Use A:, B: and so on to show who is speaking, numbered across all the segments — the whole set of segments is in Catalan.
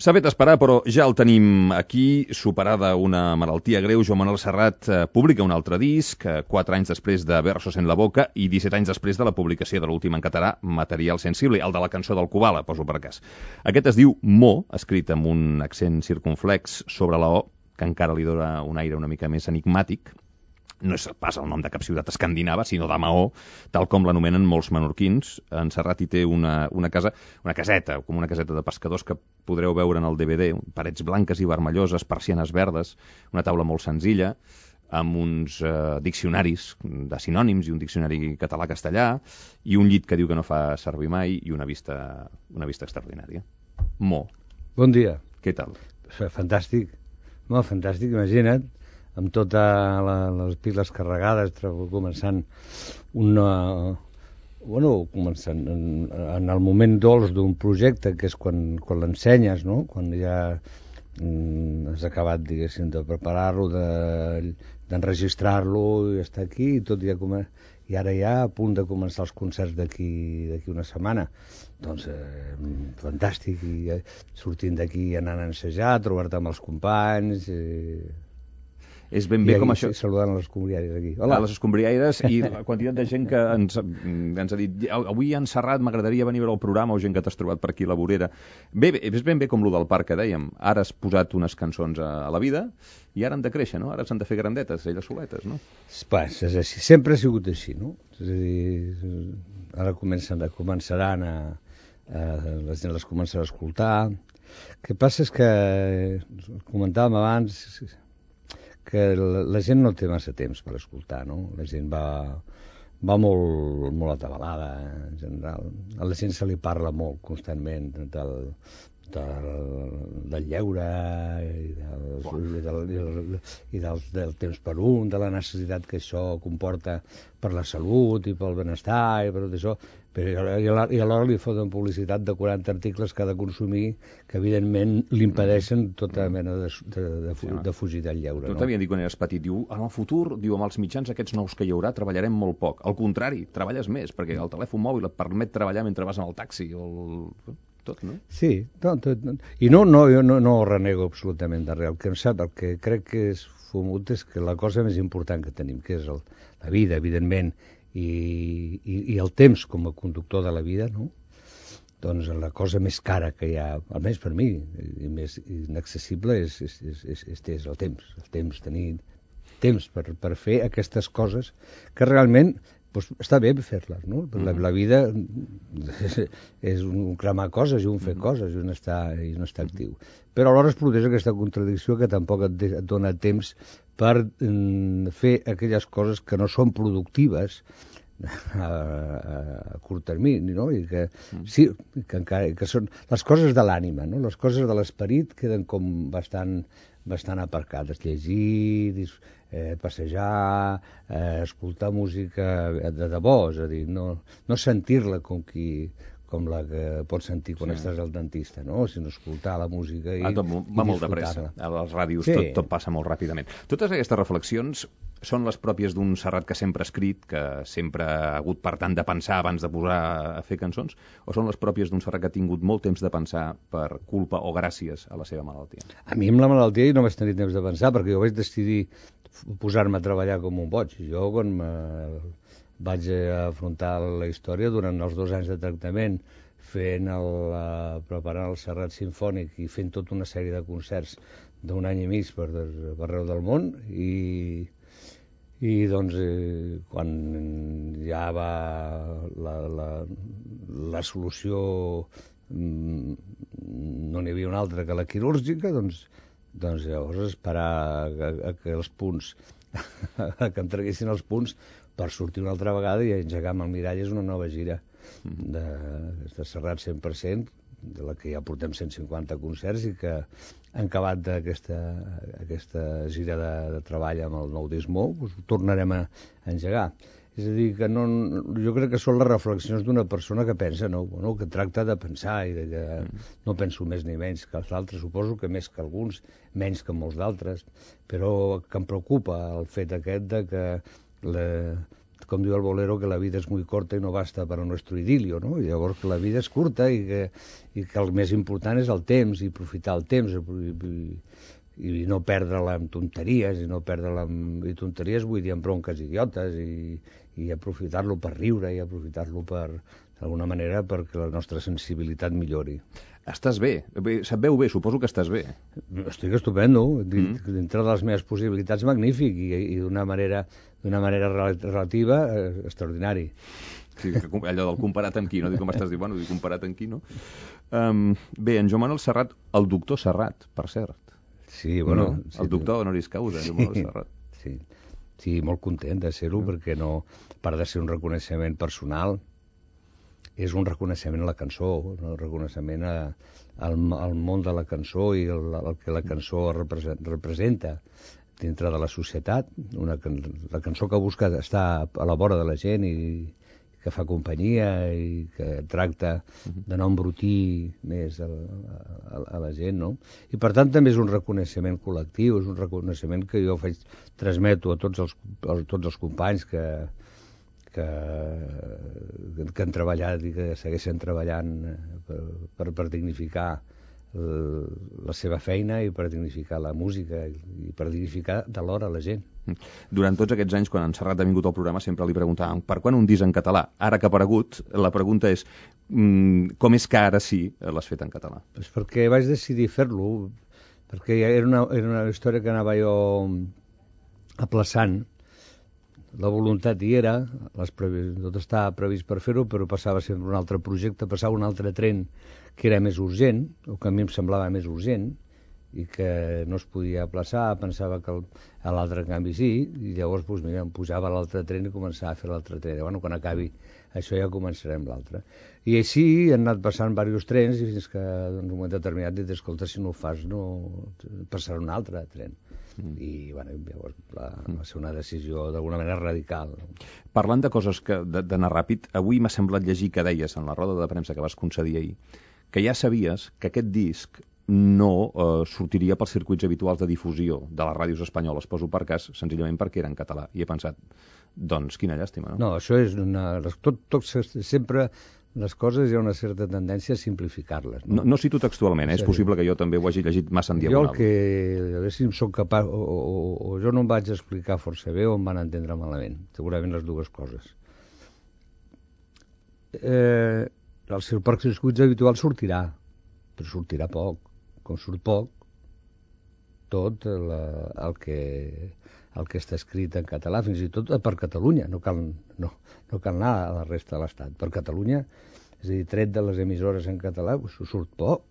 A: S'ha fet esperar, però ja el tenim aquí, superada una malaltia greu. Joan Manuel Serrat eh, publica un altre disc, eh, quatre anys després de Versos en la boca i 17 anys després de la publicació de l'últim en català, Material sensible, el de la cançó del Kubala, poso per cas. Aquest es diu Mo, escrit amb un accent circunflex sobre la O, que encara li dona un aire una mica més enigmàtic, no és pas el nom de cap ciutat escandinava, sinó de Maó, tal com l'anomenen molts menorquins. En Serrat hi té una, una casa, una caseta, com una caseta de pescadors que podreu veure en el DVD, parets blanques i vermelloses, persianes verdes, una taula molt senzilla, amb uns eh, diccionaris de sinònims i un diccionari català-castellà i un llit que diu que no fa servir mai i una vista, una vista extraordinària. Mo.
B: Bon dia.
A: Què tal?
B: Fantàstic. Molt fantàstic, imagina't amb totes les piles carregades, començant una, bueno, començant en, en el moment dolç d'un projecte, que és quan, quan l'ensenyes, no? quan ja mm, has acabat, diguéssim, de preparar-lo, d'enregistrar-lo de, i estar aquí, i tot ja comença i ara ja a punt de començar els concerts d'aquí una setmana. Doncs eh, fantàstic, i eh, sortint d'aquí anant a ensejar, trobar-te amb els companys... Eh,
A: és ben bé
B: I
A: com això.
B: Saludant les escombriaires aquí.
A: Hola. A les escombriaires i la quantitat de gent que ens, ens ha dit avui han Serrat, m'agradaria venir a veure el programa o gent que t'has trobat per aquí a la vorera. Bé, bé, és ben bé com lo del parc que dèiem. Ara has posat unes cançons a, a la vida i ara han de créixer, no? Ara s'han de fer grandetes, elles soletes, no?
B: Pas, és així. Sempre ha sigut així, no? És a dir, ara comencen, començaran a, a, la gent les començarà a escoltar. El que passa és que, comentàvem abans, que la, la gent no té massa temps per escoltar, no? La gent va, va molt, molt atabalada, en general. A la gent se li parla molt constantment del, del, del lleure i, del, i, del, i, del, i del, del temps per un, de la necessitat que això comporta per la salut i pel benestar i per tot això, però i alhora li foten publicitat de 40 articles que ha de consumir que evidentment li impedeixen tota mena de, de, de, de, de fugir del lleure.
A: Tu no? t'havia dit quan eres petit, diu, en el futur, diu, amb els mitjans aquests nous que hi haurà, treballarem molt poc. Al contrari, treballes més, perquè el telèfon mòbil et permet treballar mentre vas en el taxi o el tot, no?
B: Sí, tot, tot, i no, no, jo no, no ho renego absolutament de res. El que em sap, el que crec que és fumut és que la cosa més important que tenim, que és el, la vida, evidentment, i, i, i el temps com a conductor de la vida, no? doncs la cosa més cara que hi ha, almenys per mi, i més inaccessible, és, és, és, és, és, és el temps. El temps, tenir temps per, per fer aquestes coses que realment pues, està bé fer-les, no? Mm. La, la vida és, és un cremar coses i un fer mm. coses i un estar, i un estar actiu. Però alhora es produeix aquesta contradicció que tampoc et, et dona temps per mm, fer aquelles coses que no són productives a, a, a curt termini, no? I que, mm. sí, que, encara, que són les coses de l'ànima, no? Les coses de l'esperit queden com bastant, bastant aparcades. Llegir, eh, passejar, eh, escoltar música de debò, és a dir, no, no sentir-la com qui com la que pots sentir quan sí. estàs al dentista, no? sinó escoltar la música i, ah,
A: tot, va molt de pressa. A les ràdios sí. tot, tot passa molt ràpidament. Totes aquestes reflexions són les pròpies d'un Serrat que sempre ha escrit, que sempre ha hagut, per tant, de pensar abans de posar a fer cançons, o són les pròpies d'un Serrat que ha tingut molt temps de pensar per culpa o gràcies a la seva malaltia?
B: A mi amb la malaltia no vaig tenir temps de pensar, perquè jo vaig decidir posar-me a treballar com un boig. Jo, quan me vaig afrontar la història durant els dos anys de tractament, fent el, uh, preparant el Serrat Sinfònic i fent tota una sèrie de concerts d'un any i mig per, per arreu del món i, i doncs eh, quan ja va la, la, la solució mm, no n'hi havia una altra que la quirúrgica, doncs doncs llavors esperar a, que els punts, que em els punts per sortir una altra vegada i engegar amb el mirall és una nova gira mm-hmm. de, de Serrat 100%, de la que ja portem 150 concerts i que han acabat aquesta, aquesta gira de, de treball amb el nou Dismó, doncs, tornarem a, a engegar. És a dir, que no, jo crec que són les reflexions d'una persona que pensa, no? Bueno, que tracta de pensar i de que mm. no penso més ni menys que els altres, suposo que més que alguns, menys que molts d'altres, però que em preocupa el fet aquest de que la, com diu el bolero, que la vida és molt corta i no basta per a nuestro idilio, no? I llavors que la vida és curta i que, i que el més important és el temps i aprofitar el temps i, i, i no perdre-la amb tonteries i no perdre-la amb i tonteries vull dir amb bronques idiotes i, i aprofitar-lo per riure i aprofitar-lo per d'alguna manera perquè la nostra sensibilitat millori.
A: Estàs bé, se't veu bé, suposo que estàs bé.
B: Estic estupendo, mm. dintre de les meves possibilitats magnífic i, i d'una manera, d'una manera relativa eh, extraordinari.
A: Sí, que, allò del comparat amb qui, no? Dic com estàs dient, bueno, dic comparat amb qui, no? Um, bé, en Joan Manuel Serrat, el doctor Serrat, per cert.
B: Sí, bueno...
A: No? El sí, doctor honoris causa, sí, Joan Manuel Serrat.
B: Sí, sí, molt content de ser-ho, mm. perquè no, per de ser un reconeixement personal, és un reconeixement a la cançó, un reconeixement a, al, al món de la cançó i el, el que la cançó representa dintre de la societat, una, la cançó que busca estar a la vora de la gent i que fa companyia i que tracta de no embrutir més a, a, a la gent, no? I per tant també és un reconeixement col·lectiu, és un reconeixement que jo faig, transmeto a tots els, a tots els companys que, que, que han treballat i que segueixen treballant eh, per, per, per dignificar la seva feina i per dignificar la música i per dignificar de l'hora la gent.
A: Durant tots aquests anys, quan en Serrat ha vingut al programa, sempre li preguntàvem per quan un disc en català? Ara que ha aparegut, la pregunta és mm, com és que ara sí l'has fet en català?
B: Pues perquè vaig decidir fer-lo, perquè era una, era una història que anava jo aplaçant, la voluntat hi era, les previ... tot estava previst per fer-ho, però passava sempre un altre projecte, passava un altre tren que era més urgent, o que a mi em semblava més urgent, i que no es podia aplaçar, pensava que l'altre en canvi sí, i llavors doncs, mira, em pujava l'altre tren i començava a fer l'altre tren. Bueno, quan acabi això ja començarem l'altre. I així han anat passant diversos trens i fins que en un moment determinat dit, escolta, si no ho fas no passarà un altre tren. Mm. I bueno, llavors va, va ser una decisió d'alguna manera radical.
A: Parlant de coses que d'anar ràpid, avui m'ha semblat llegir que deies en la roda de premsa que vas concedir ahir que ja sabies que aquest disc no eh, sortiria pels circuits habituals de difusió de les ràdios espanyoles, poso per cas, senzillament perquè era en català. I he pensat, doncs, quina llàstima, no?
B: No, això és una... Tot, tot sempre les coses hi ha una certa tendència a simplificar-les.
A: No? No, no cito textualment, eh? és possible que jo també ho hagi llegit massa en diagonal.
B: Jo el que, a veure si em soc capaç, o, o, o jo no em vaig explicar força bé o em van entendre malament, segurament les dues coses. Eh, el seu parc circuits habitual sortirà, però sortirà poc. Com surt poc, tot la, el que el que està escrit en català, fins i tot per Catalunya, no cal, no, no cal anar a la resta de l'Estat. Per Catalunya, és a dir, tret de les emissores en català, surt poc.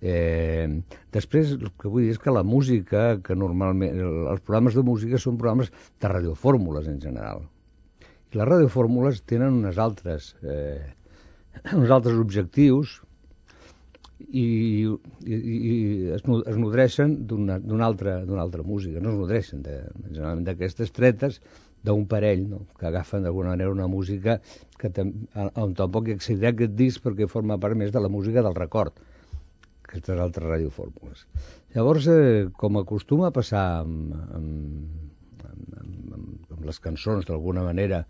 B: Eh, després, el que vull dir és que la música, que normalment... Els programes de música són programes de radiofórmules, en general. I les radiofórmules tenen unes altres, eh, uns altres objectius i, i, i es, es nodreixen d'una altra, altra música, no es nodreixen de, generalment d'aquestes tretes d'un parell, no? que agafen d'alguna manera una música que on tampoc hi accedirà aquest disc perquè forma part més de la música del record, aquestes altres radiofórmules. Llavors, eh, com acostuma a passar amb, amb, amb, amb, amb les cançons, d'alguna manera,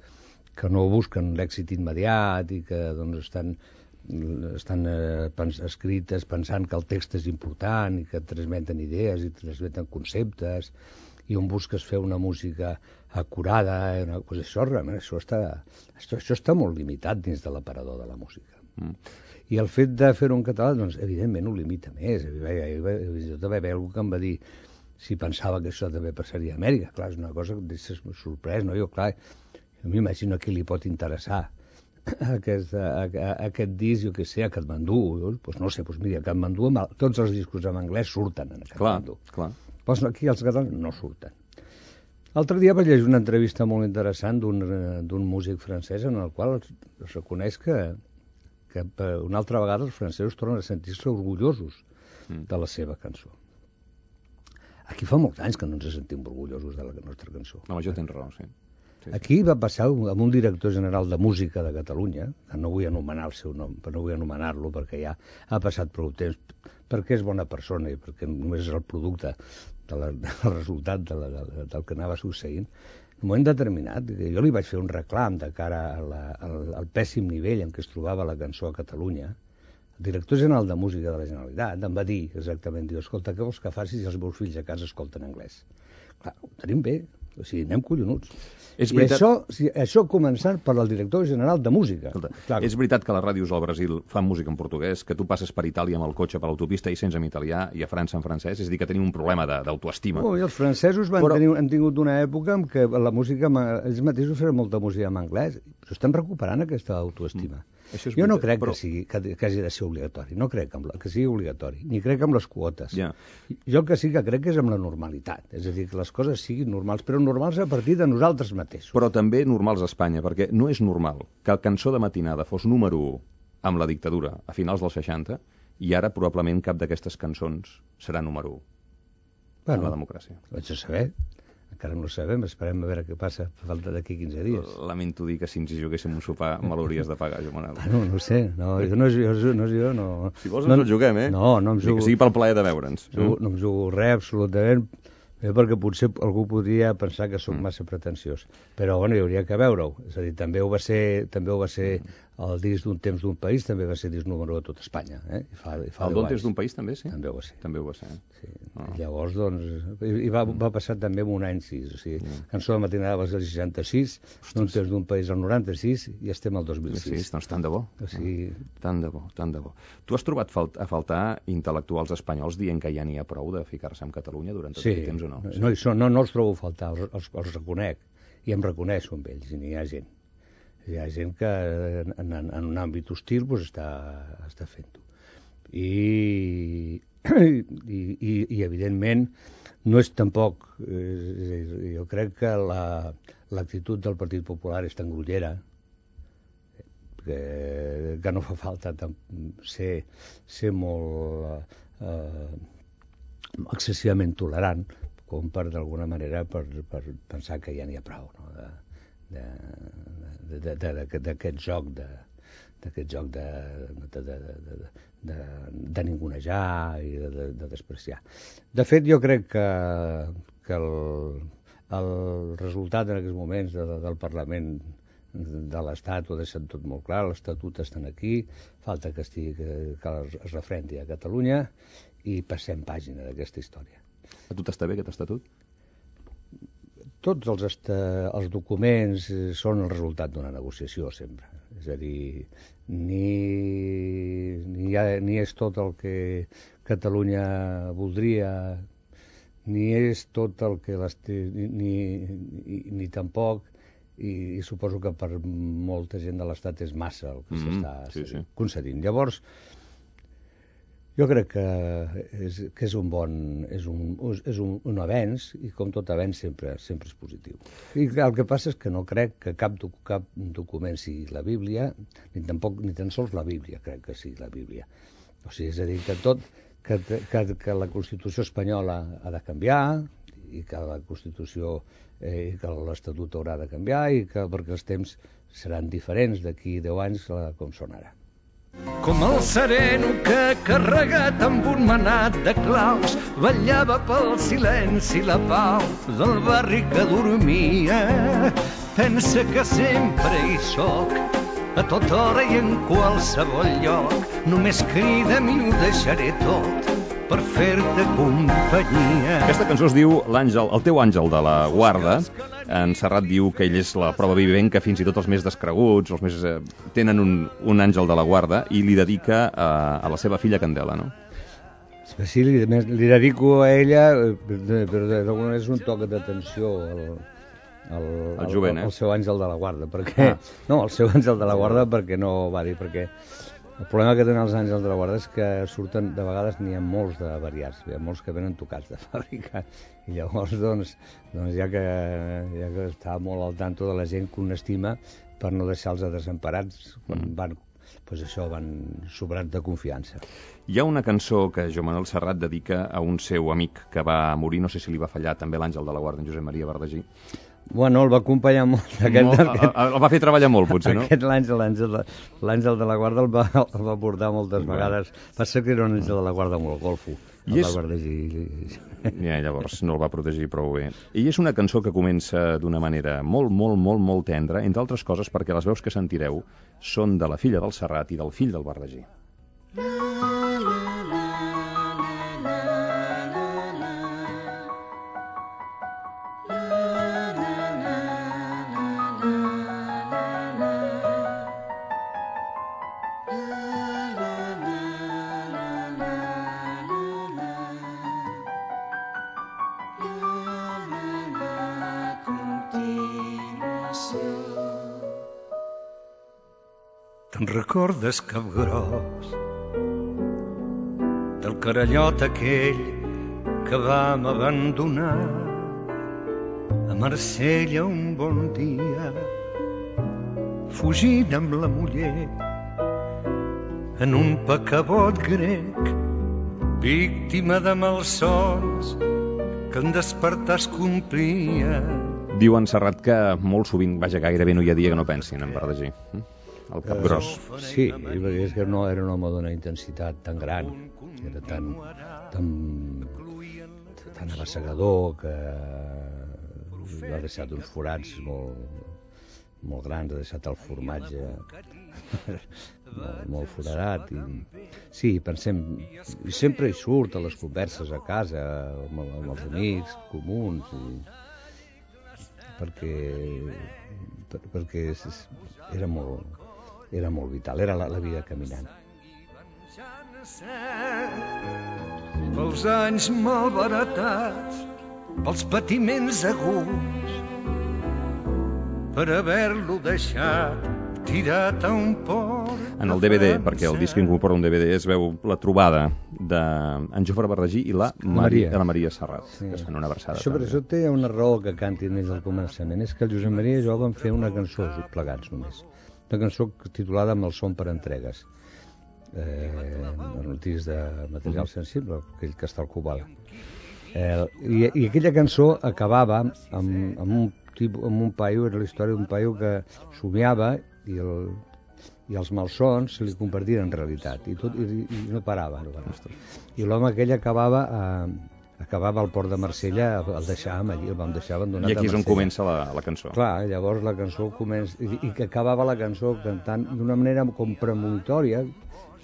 B: que no busquen l'èxit immediat i que doncs, estan estan eh, pens escrites pensant que el text és important i que transmeten idees i transmeten conceptes i on busques fer una música acurada, una, pues això, realment, això, està, això, això està molt limitat dins de l'aparador de la música. Mm. I el fet de fer-ho en català, doncs, evidentment, ho limita més. Jo també ve algú que em va dir si pensava que això també passaria a Amèrica. Clar, és una cosa que deixes sorprès, no? Jo, clar, m'imagino a qui li pot interessar aquest, a, a, aquest disc, jo què sé, a Katmandú, doncs no sé, doncs mira, a Katmandú, tots els discos en anglès surten en Katmandú.
A: Clar, clar.
B: Doncs aquí els catalans no surten. L'altre dia vaig llegir una entrevista molt interessant d'un músic francès en el qual es reconeix que, que una altra vegada els francesos tornen a sentir-se orgullosos mm. de la seva cançó. Aquí fa molts anys que no ens sentim orgullosos de la nostra cançó.
A: No, això tens raó, sí.
B: Sí. Aquí va passar amb un director general de música de Catalunya, que no vull anomenar el seu nom, però no vull anomenar-lo perquè ja ha passat prou temps, perquè és bona persona i perquè només és el producte de la, del resultat de la, de, del que anava succeint. un moment determinat, que jo li vaig fer un reclam de cara a la, al, al pèssim nivell en què es trobava la cançó a Catalunya, el director general de música de la Generalitat em va dir exactament, diu, escolta, què vols que facis si els meus fills a casa escolten anglès? Clar, ho tenim bé, o sigui, anem collonuts.
A: És
B: I
A: veritat-
B: això, si, això començant per el director general de música.
A: Escolta,
B: Clar,
A: és veritat que les ràdios al Brasil fan música en portuguès, que tu passes per Itàlia amb el cotxe per l'autopista i sents en italià, i a França en francès, és a dir, que tenim un problema de- d'autoestima.
B: Oh, i els francesos van
A: Però-
B: tenir, han tingut una època en què la música, ells mateixos feien molta música en anglès, però estan recuperant aquesta autoestima.
A: Mm. Això és
B: jo no crec
A: però-
B: que, sigui, que, que hagi de ser obligatori, no crec amb la, que sigui obligatori, ni crec amb les quotes.
A: Ja.
B: Jo el que sí que crec que és amb la normalitat, és a dir, que les coses siguin normals, però normals a partir de nosaltres mateixos.
A: Però també normals a Espanya, perquè no és normal que el cançó de matinada fos número 1 amb la dictadura a finals dels 60 i ara probablement cap d'aquestes cançons serà número 1 bueno, en la democràcia.
B: Vaig a saber, encara no ho sabem, esperem a veure què passa falta d'aquí 15 dies.
A: Lamento dir que si ens hi juguéssim un sopar me l'hauries de pagar, Joan Manel.
B: Bueno, no ho sé, no, jo no, jo, no, jo no...
A: Si vols ens el juguem, eh?
B: No, no em jugo...
A: Que sigui pel plaer de veure'ns.
B: jugo, no em jugo res absolutament, eh, perquè potser algú podria pensar que
A: Mm.
B: sóc massa pretensiós. Però, bueno, hi hauria que veure-ho. És a dir, també ho va ser, també ho va ser
A: Mm.
B: El disc d'un temps d'un país, també va ser disc número 1 a tot Espanya. Eh? I fa, i fa
A: El és
B: anys.
A: d'un país, també, sí?
B: També ho va ser.
A: També ho va ser.
B: Sí.
A: Ah.
B: I llavors, doncs, i i va, va passar també en un any 6. O sigui,
A: Mm.
B: Cançó de matinada va ser el 66, d'un temps d'un país el 96, i estem al
A: Sí,
B: 2006.
A: doncs tant de bo.
B: O sigui,
A: Tant de bo, tant de bo. Tu has trobat fal a faltar intel·lectuals espanyols dient que ja n'hi ha prou de ficar-se en Catalunya durant tot
B: sí,
A: aquest temps o no?
B: no, hi són, no, no els trobo a faltar, els, els, els reconec, i em reconeixo amb ells, i n'hi ha gent. Hi ha gent que en, en, en un àmbit hostil doncs, està, està fent-ho. I, i, i, I, evidentment, no és tampoc... Eh, jo crec que la- l'actitud del Partit Popular és tan grollera que, que no fa falta ser, ser molt eh, excessivament tolerant com per d'alguna manera per, per pensar que ja n'hi ha prou no? de, d'aquest joc de d'aquest joc de, de, de, de, de, de, ningunejar i de, de, de despreciar. De fet, jo crec que, que el, el resultat en aquests moments de, de, del Parlament de l'Estat ho deixen tot molt clar, l'Estatut estan aquí, falta que, estigui, que, que es refrendi a Catalunya i passem pàgina d'aquesta història.
A: A tu t'està bé aquest estatut?
B: Tots els, esta, els documents eh, són el resultat d'una negociació sempre. És a dir, ni, ni, ha, ni és tot el que Catalunya voldria, ni és tot el que les té, ni, ni, ni, ni tampoc, i, i suposo que per molta gent de l'Estat és massa el que
A: Mm,
B: s'està
A: sí, sí.
B: concedint. Llavors, jo crec que és, que és un bon, és un, és un, un avenç i com tot avenç sempre, sempre és positiu. I el que passa és que no crec que cap, cap document sigui la Bíblia, ni tampoc ni tan sols la Bíblia crec que sigui la Bíblia. O sigui, és a dir, que tot, que, que, que la Constitució espanyola ha de canviar i que la Constitució eh, i que l'Estatut haurà de canviar i que perquè els temps seran diferents d'aquí 10 anys eh, com són ara.
C: Com el sereno que, carregat amb un manat de claus, vetllava pel silenci la pau del barri que dormia. Pensa que sempre hi sóc, a tota hora i en qualsevol lloc. Només crida'm i ho deixaré tot per fer-te companyia.
A: Aquesta cançó es diu l'àngel, el teu àngel de la guarda. En Serrat diu que ell és la prova vivent que fins i tot els més descreguts, els més, eh, tenen un, un àngel de la guarda i li dedica a, a la seva filla Candela, no?
B: Sí, li, li dedico a ella, eh, però d'alguna manera és un toc d'atenció al, al,
A: Al jovent, eh?
B: al seu àngel de la guarda, perquè...
A: Ah.
B: No, el seu àngel de la guarda perquè no va dir, perquè el problema que tenen els àngels de la guarda és que surten, de vegades n'hi ha molts de variats, hi ha molts que venen tocats de fàbrica, i llavors doncs, doncs ja, que, ja que està molt al tanto de la gent que un estima per no deixar-los desemparats quan
A: Mm.
B: van, doncs això, van sobrats de confiança.
A: Hi ha una cançó que Joan Manuel Serrat dedica a un seu amic que va morir, no sé si li va fallar també l'àngel de la guarda, en Josep Maria Verdagí.
B: Bueno, el va acompanyar molt. Aquest,
A: Molt,
B: aquest,
A: el, el va fer treballar molt, potser, no?
B: Aquest l'Àngel, l'Àngel, de- l'Àngel de la Guarda el va, el va portar moltes vegades. Passa que era un Àngel de la Guarda molt golfo.
A: I
B: El
A: és-
B: va guardegir.
A: Ja, llavors no el va protegir prou bé. I és una cançó que comença d'una manera molt, molt, molt, molt tendra, entre altres coses perquè les veus que sentireu són de la filla del Serrat i del fill del Verdaguer.
C: Te'n recordes, capgròs, del carallot aquell que vam abandonar a Marsella un bon dia, fugint amb la muller en un pecabot grec, víctima de malsons que en despertar es complia.
A: Diu en Serrat que molt sovint, vaja, gairebé no hi ha dia que no pensin en Verdaguer. El cap gros.
B: Sí, perquè és que no era un home d'una intensitat tan gran, era tan, tan, tan abassegador que ha deixat uns forats molt, molt grans, ha deixat el formatge molt, molt foradat. I, sí, pensem, i sempre hi surt a les converses a casa, amb, amb els amics comuns, i, perquè, per, perquè era molt, era molt vital, era la, la vida caminant.
C: pels anys malbaratats, pels patiments aguts, per haver-lo deixat tirat a un port.
A: En el DVD, perquè el disc incorpora un DVD, es veu la trobada d'en Jofre Verdaguer i la, Maria,
B: Maria.
A: de la Maria Serrat, sí. que es fan una abraçada.
B: Això,
A: també.
B: això té una raó que cantin ells al començament, és que el Josep Maria i jo vam fer una cançó plegats només. Una cançó titulada Amb el son per entregues. Eh, en disc de material sensible, aquell que està al Cubala. Eh, i, I aquella cançó acabava amb, amb, un, tipus, amb un paio, era la història d'un paio que somiava i, el, i els malsons se li convertien en realitat i, tot, i, i no parava. No. I l'home aquell acabava a, acabava al port de Marsella, el deixàvem allí, el vam deixar abandonat
A: I aquí és on comença la, la cançó.
B: Clar, llavors la cançó comença... I, i que acabava la cançó cantant d'una manera com premonitòria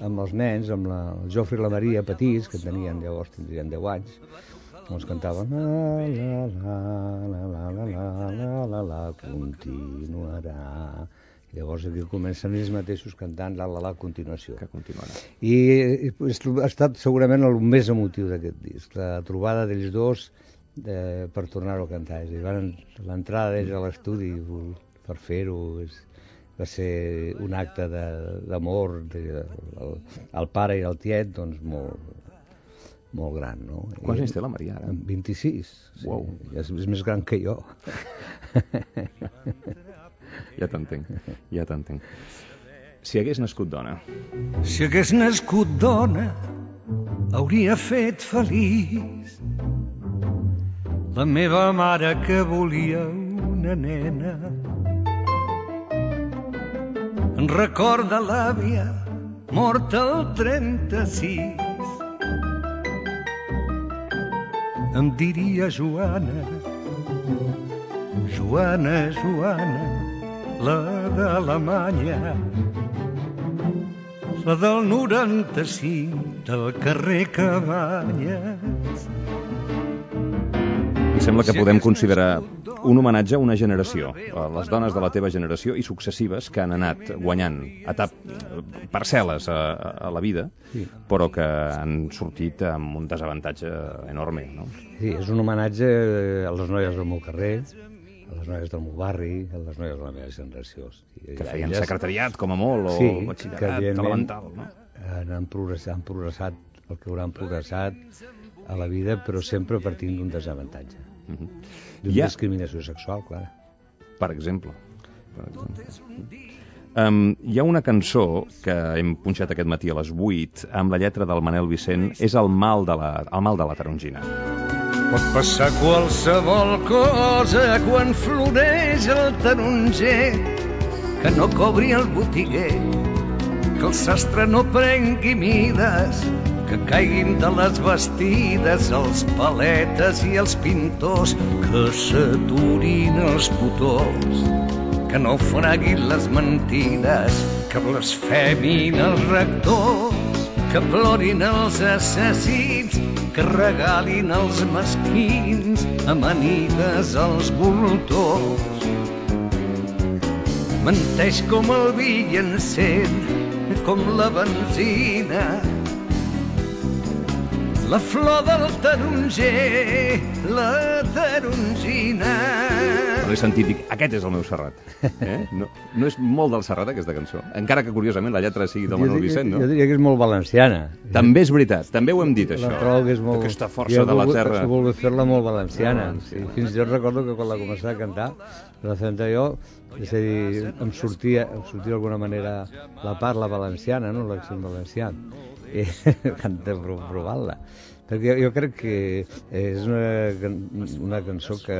B: amb els nens, amb la, el Jofre i la Maria petits, que tenien, llavors tindrien 10 anys, doncs cantaven la la la la la la la la la la continuarà. I llavors aquí comencen ells mateixos cantant la la la a continuació.
A: Que continuarà.
B: I ha estat segurament el més emotiu d'aquest disc, la trobada d'ells dos eh, per tornar-ho a cantar. És a dir, van- l'entrada d'ells a l'estudi per fer-ho és- va ser un acte de- d'amor de, el, el pare i el tiet doncs molt, molt gran, no?
A: Quants
B: I-
A: anys té la Maria ara?
B: 26. Sí.
A: Uau.
B: És, és més gran que jo.
A: Ja t'entenc, ja t'entenc. Si hagués nascut dona,
C: Si hagués nascut dona, hauria fet feliç la meva mare que volia una nena. En recorda l'àvia, morta al 36. Em diria Joana, Joana, Joana, la d'Alemanya, la del 95 del carrer Cabanyes.
A: i sembla que podem considerar un homenatge a una generació, a les dones de la teva generació i successives que han anat guanyant etap, parcel·les a, a la vida,
B: Sí.
A: però que han sortit amb un desavantatge enorme, no?
B: Sí, és un homenatge a les noies del meu carrer, les noies del meu barri, les noies de la meva generació. I
A: Que feien
B: elles
A: secretariat, com a molt, o
B: Sí,
A: batxillerat, elemental, no?
B: han, han, progressat, han progressat el que hauran progressat a la vida, però sempre partint d'un desavantatge.
A: Mhm.
B: D'una
A: Hi ha-
B: discriminació sexual, clar.
A: Per exemple. Per exemple. Um, hi ha una cançó que hem punxat aquest matí a les 8 amb la lletra del Manel Vicent, és el mal de la, el mal de la tarongina.
C: Pot passar qualsevol cosa quan floreix el taronger, que no cobri el botiguer, que el sastre no prengui mides, que caiguin de les vestides els paletes i els pintors, que s'aturin els putors, que no fraguin les mentides, que blasfemin els rectors, que plorin els assassins, que regalin els mesquins amanides als voltors. Menteix com el vi i encén, com la benzina, la flor del taronger, la tarongina.
A: L'he sentit, dic, aquest és el meu Serrat. Eh? No, no és molt del Serrat, aquesta cançó. Encara que, curiosament, la lletra sigui del Manuel Vicent, no?
B: Jo diria que és molt valenciana.
A: També és veritat, també ho hem dit, això.
B: La trobo que és molt...
A: Aquesta força de la terra.
B: Jo he volgut fer-la molt valenciana. Sí. Fins i tot recordo que quan la començava a cantar, la senta jo, és a dir, em sortia, em sortia d'alguna manera la parla valenciana, no? l'accent valencià canta provant-la perquè jo crec que és una, una cançó que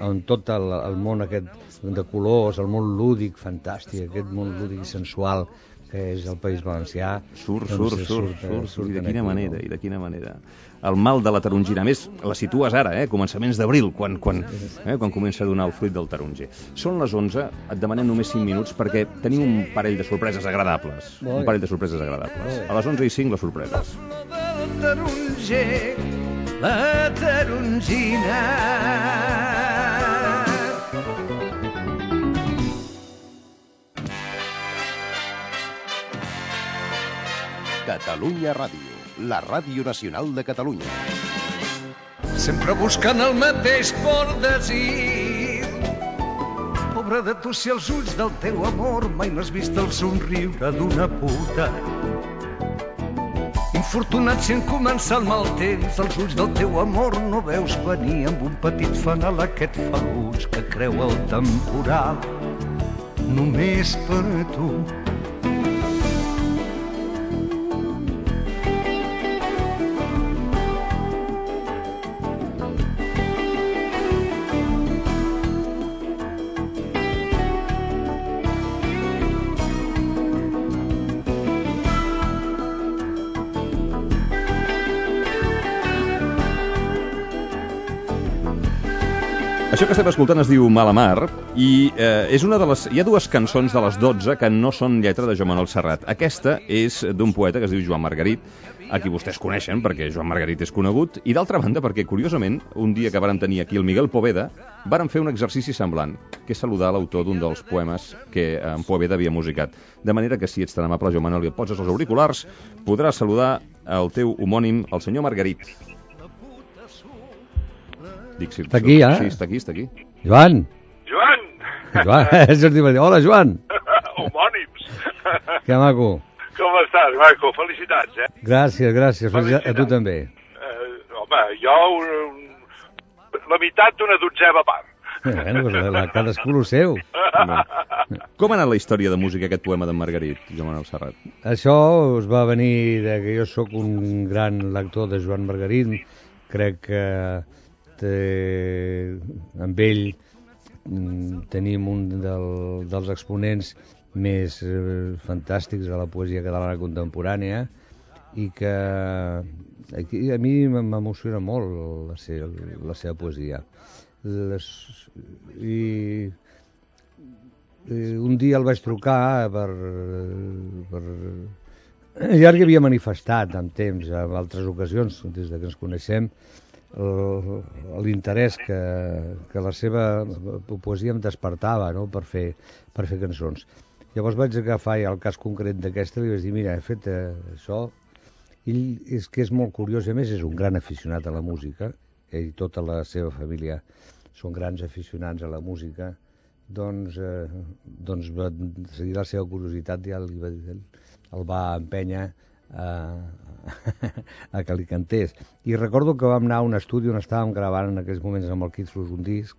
B: en tot el, el món aquest de colors, el món lúdic fantàstic, aquest món lúdic i sensual que és el País Valencià
A: surt, doncs surt, surt, surt, surt, surt, i de quina manera, i de quina manera el mal de la tarongina. A més, la situes ara, eh? començaments d'abril, quan, quan, eh? quan comença a donar el fruit del taronger. Són les 11, et demanem només 5 minuts perquè tenim un parell de sorpreses agradables. Un parell de sorpreses agradables. A les 11 i 5, les sorpreses. Taronger, la tarongina
D: Catalunya Ràdio, la ràdio nacional de Catalunya.
C: Sempre buscant el mateix por desir. Pobre de tu si els ulls del teu amor mai no has vist el somriure d'una puta. Infortunat si en començar el mal temps, els ulls del teu amor no veus venir amb un petit fanal aquest faluig que creu el temporal només per a tu.
A: Això que estem escoltant es diu Malamar i eh, és una de les... Hi ha dues cançons de les 12 que no són lletra de Joan Manuel Serrat. Aquesta és d'un poeta que es diu Joan Margarit, a qui vostès coneixen perquè Joan Margarit és conegut, i d'altra banda perquè, curiosament, un dia que varen tenir aquí el Miguel Poveda, varen fer un exercici semblant, que és saludar l'autor d'un dels poemes que en Poveda havia musicat. De manera que si ets tan amable, Joan Manuel, i et poses els auriculars, podràs saludar el teu homònim, el senyor Margarit.
B: Dic, si, està aquí, eh?
A: Sí, està aquí, està aquí.
B: Joan!
E: Joan!
B: Joan, és Hola, Joan!
E: Homònims!
B: Que maco!
E: Com estàs, maco? Felicitats, eh?
B: Gràcies, gràcies. Felicitats. A tu també.
E: Eh, home, jo un, la meitat d'una dotzeva part.
B: Eh, bueno, pues la, cadascú el seu.
A: No. Com ha anat la història de música aquest poema d'en Margarit, Joan Manuel Serrat?
B: Això us va venir de que jo sóc un gran lector de Joan Margarit. Crec que eh, amb ell mm, tenim un del, dels exponents més eh, fantàstics de la poesia catalana contemporània i que aquí, a mi m'emociona molt la, seva, la seva poesia. Les, i, i un dia el vaig trucar per, per ja que havia manifestat en temps, en altres ocasions, des de que ens coneixem, l'interès que, que la seva poesia em despertava no? per, fer, per fer cançons. Llavors vaig agafar ja el cas concret d'aquesta i vaig dir, mira, he fet eh, això. Ell és que és molt curiós, a més és un gran aficionat a la música, ell i tota la seva família són grans aficionats a la música, doncs, eh, doncs va seguir la seva curiositat i el, el va empènyer a, que li cantés. I recordo que vam anar a un estudi on estàvem gravant en aquells moments amb el Kid un disc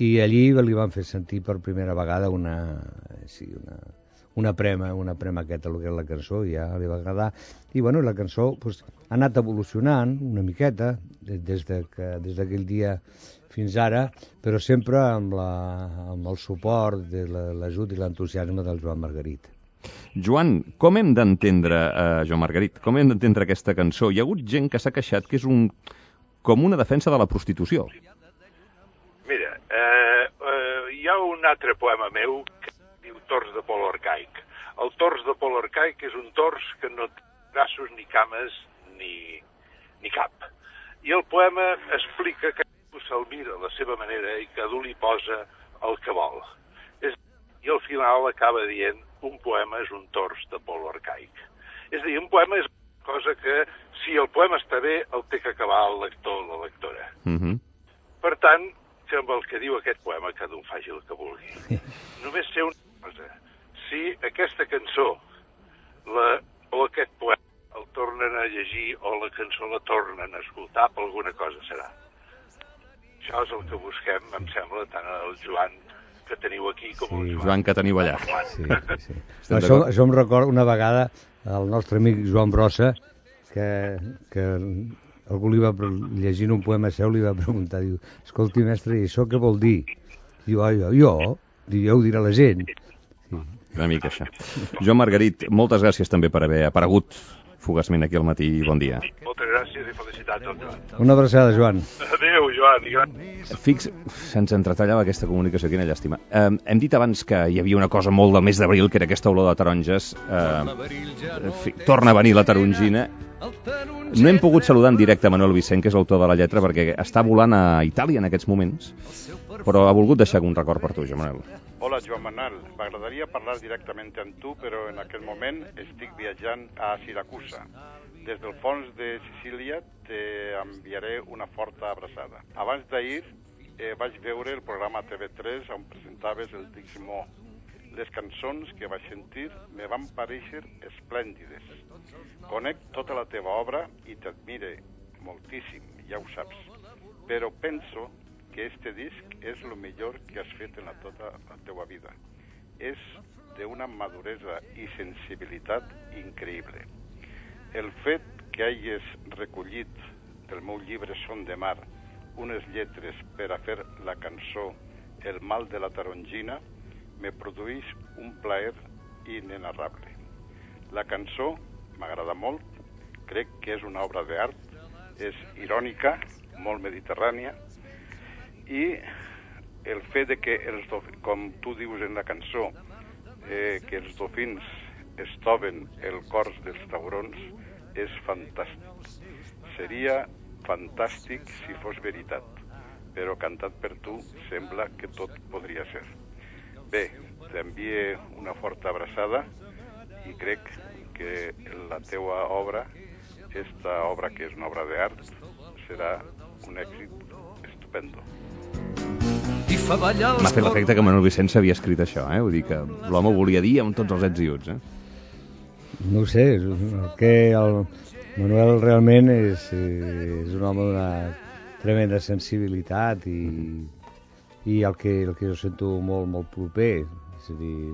B: i allí li van fer sentir per primera vegada una, sí, una, una prema, una prema aquesta, el que és la cançó, ja li va agradar. I bueno, la cançó pues, ha anat evolucionant una miqueta des de que, des dia fins ara, però sempre amb, la, amb el suport, de l'ajut i l'entusiasme del Joan Margarit.
A: Joan, com hem d'entendre, eh, Joan Margarit, com hem d'entendre aquesta cançó? Hi ha hagut gent que s'ha queixat que és un, com una defensa de la prostitució.
E: Mira, eh, eh, hi ha un altre poema meu que diu Tors de pol arcaic. El tors de pol arcaic és un tors que no té braços ni cames ni, ni cap. I el poema explica que se'l mira a la seva manera i cadascú li posa el que vol. És, I al final acaba dient un poema és un tors de pol arcaic. És a dir, un poema és cosa que, si el poema està bé, el té que acabar el lector o la lectora.
A: Mm -hmm.
E: Per tant, que amb el que diu aquest poema cada un faci el que vulgui. Només sé una cosa. Si aquesta cançó la, o aquest poema el tornen a llegir o la cançó la tornen a escoltar, per alguna cosa serà. Això és el que busquem, em sembla, tant el Joan que teniu aquí com
B: Sí,
E: el Joan.
A: Joan, que teniu allà.
B: Sí, sí, sí.
A: Estem
B: això, això em recorda una vegada el nostre amic Joan Brossa, que, que algú li va, llegint un poema seu, li va preguntar, diu, escolti, mestre, i això què vol dir? Diu, ah, jo, jo, diu, ja ho dirà la gent.
A: Una mica això. Joan Margarit, moltes gràcies també per haver aparegut fugaçment aquí al matí. Bon dia.
E: Moltes gràcies i felicitats al Joan.
B: Una abraçada, Joan.
E: Adéu, Joan, i gràcies.
A: Fix, se'ns entretallava aquesta comunicació, quina llàstima. Eh, hem dit abans que hi havia una cosa molt del mes d'abril, que era aquesta olor de taronges. Eh, fi, torna a venir la tarongina. No hem pogut saludar en directe Manuel Vicent, que és l'autor de la lletra, perquè està volant a Itàlia en aquests moments, però ha volgut deixar un record per tu, Joan Manuel.
F: Hola, Joan Manuel. M'agradaria parlar directament amb tu, però en aquest moment estic viatjant a Siracusa. Des del fons de Sicília t'enviaré una forta abraçada. Abans d'ahir eh, vaig veure el programa TV3 on presentaves el Dixmó. Les cançons que vaig sentir me van parèixer esplèndides. Conec tota la teva obra i t'admire moltíssim, ja ho saps. Però penso que este disc és el millor que has fet en la tota la teua vida. És d'una maduresa i sensibilitat increïble. El fet que hagis recollit del meu llibre Son de Mar unes lletres per a fer la cançó El mal de la tarongina me produeix un plaer inenarrable. La cançó m'agrada molt, crec que és una obra d'art, és irònica, molt mediterrània, i el fet de que, els dof... com tu dius en la cançó, eh, que els dofins estoven el cors dels taurons és fantàstic. Seria fantàstic si fos veritat, però cantat per tu sembla que tot podria ser. Bé, t'envie una forta abraçada i crec que la teua obra, esta obra que és una obra d'art, serà un èxit estupendo.
A: M'ha fet l'efecte que Manuel Vicent s'havia escrit això, eh? Vull dir que l'home ho volia dir amb tots els ets i uts, eh?
B: No ho sé, que el Manuel realment és, eh, és un home d'una tremenda sensibilitat i, i el, que, el que jo sento molt, molt proper. És a dir,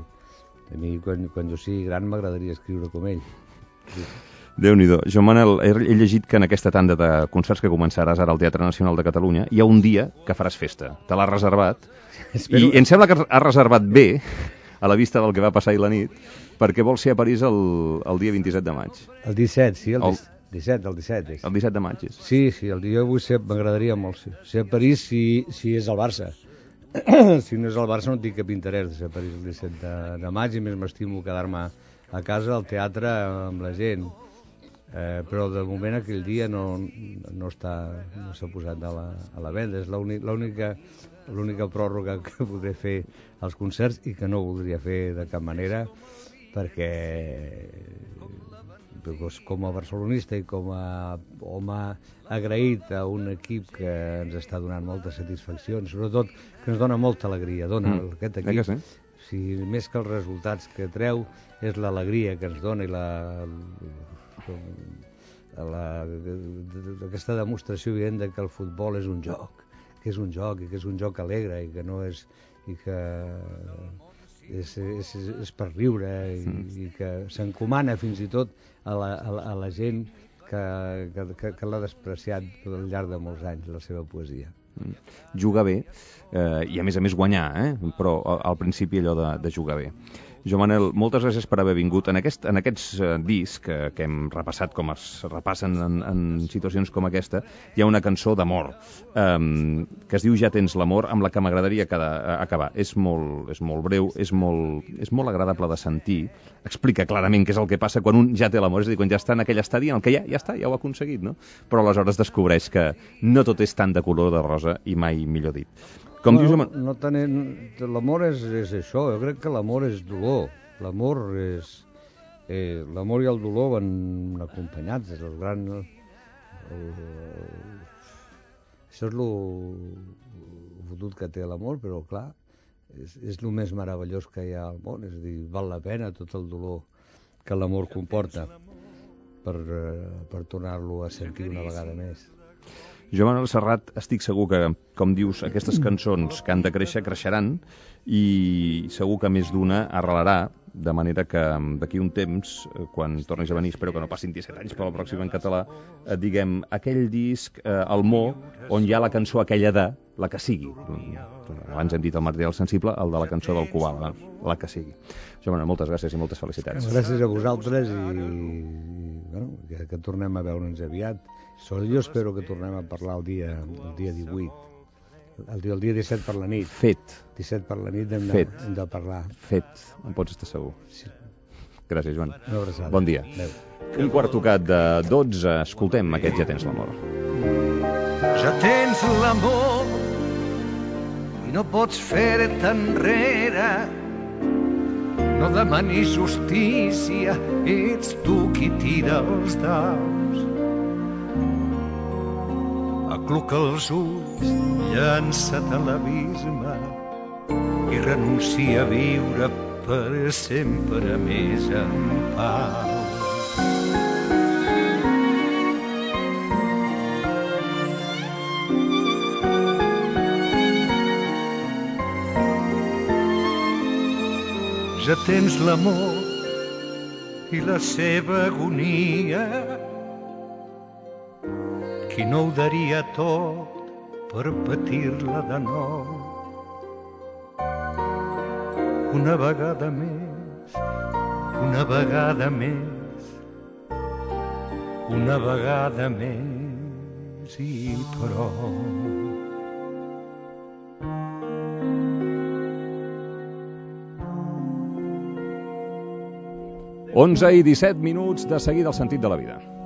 B: a mi quan, quan jo sigui gran m'agradaria escriure com ell.
A: Déu-n'hi-do. Joan Manel, he, he llegit que en aquesta tanda de concerts que començaràs ara al Teatre Nacional de Catalunya hi ha un dia que faràs festa. Te l'has reservat. I em sembla que has reservat bé, a la vista del que va passar ahir la nit, perquè vols ser a París el, el dia 27 de maig.
B: El 17, sí, el,
A: El-
B: 17, el 17 és.
A: El 17 de maig és.
B: Sí, sí, el dia ser, m'agradaria molt ser, ser a París si, si és el Barça. si no és el Barça no tinc cap interès de ser a París el 17 de, de maig i més m'estimo quedar-me a casa al teatre amb la gent. Eh, però de moment aquell dia no, no està no s'ha posat a la, a la venda. És l'únic- l'única l'única pròrroga que podré fer als concerts i que no voldria fer de cap manera perquè doncs, com a barcelonista i com a home agraït a un equip que ens està donant moltes satisfaccions, sobretot que ens dona molta alegria, dona
A: Mm.
B: aquest
A: Eh
B: equip.
A: que sí?
B: si més que els resultats que treu és l'alegria que ens dona i la, la, aquesta demostració evident de que el futbol és un joc, que és un joc i que és un joc alegre i que no és i que és, és, és per riure i, i que s'encomana fins i tot a la, a la, a la gent que, que, que, que l'ha despreciat al llarg de molts anys, la seva poesia.
A: Jugar bé, eh, i a més a més guanyar, eh? però al principi allò de, de jugar bé. Jo, Manel, moltes gràcies per haver vingut. En, aquest, en aquests uh, discs que, que hem repassat, com es repassen en, en situacions com aquesta, hi ha una cançó d'amor um, que es diu Ja tens l'amor, amb la que m'agradaria acabar. És molt, és molt breu, és molt, és molt agradable de sentir. Explica clarament què és el que passa quan un ja té l'amor, és a dir, quan ja està en aquell estadi en el que ja, ja està, ja ho ha aconseguit, no? Però aleshores descobreix que no tot és tant de color de rosa i mai millor dit.
B: Com no, dius... No tenen... L'amor és, és això, jo crec que l'amor és dolor. L'amor és... Eh, l'amor i el dolor van acompanyats, és el gran... El, el, això és el fotut que té l'amor, però clar, és, és el més meravellós que hi ha al món, és a dir, val la pena tot el dolor que l'amor comporta per, eh, per tornar-lo a sentir una vegada més.
A: Jo, Manuel Serrat, estic segur que, com dius, aquestes cançons que han de créixer, creixeran i segur que més d'una arrelarà, de manera que d'aquí un temps, eh, quan tornis a venir, espero que no passin 17 anys per la pròxima en català, eh, diguem, aquell disc, eh, el Mo, on hi ha la cançó aquella de, la que sigui. Abans hem dit el material sensible, el de la cançó del Cubà, la, la que sigui. Jo, Manuel, moltes gràcies i moltes felicitats.
B: Gràcies a vosaltres i, i bueno, que, que tornem a veure'ns aviat So, jo espero que tornem a parlar el dia, el dia 18. El dia, el dia 17 per la nit.
A: Fet.
B: 17 per la nit hem de,
A: Fet.
B: hem de parlar.
A: Fet. En pots estar segur. Sí. Gràcies, Joan.
B: Una abraçada.
A: Bon dia.
B: Adéu.
A: Un quart tocat de 12. Escoltem aquest Ja tens l'amor.
C: Ja tens l'amor i no pots fer-te enrere. No demanis justícia, ets tu qui tira els daus acluca els ulls, llança't a l'abisme i renuncia a viure per sempre més en pau. Ja tens l'amor i la seva agonia qui no ho daria tot per patir-la de nou. Una vegada més, una vegada més, una vegada més i prou.
A: Onze i 17 minuts de seguida el sentit de la vida.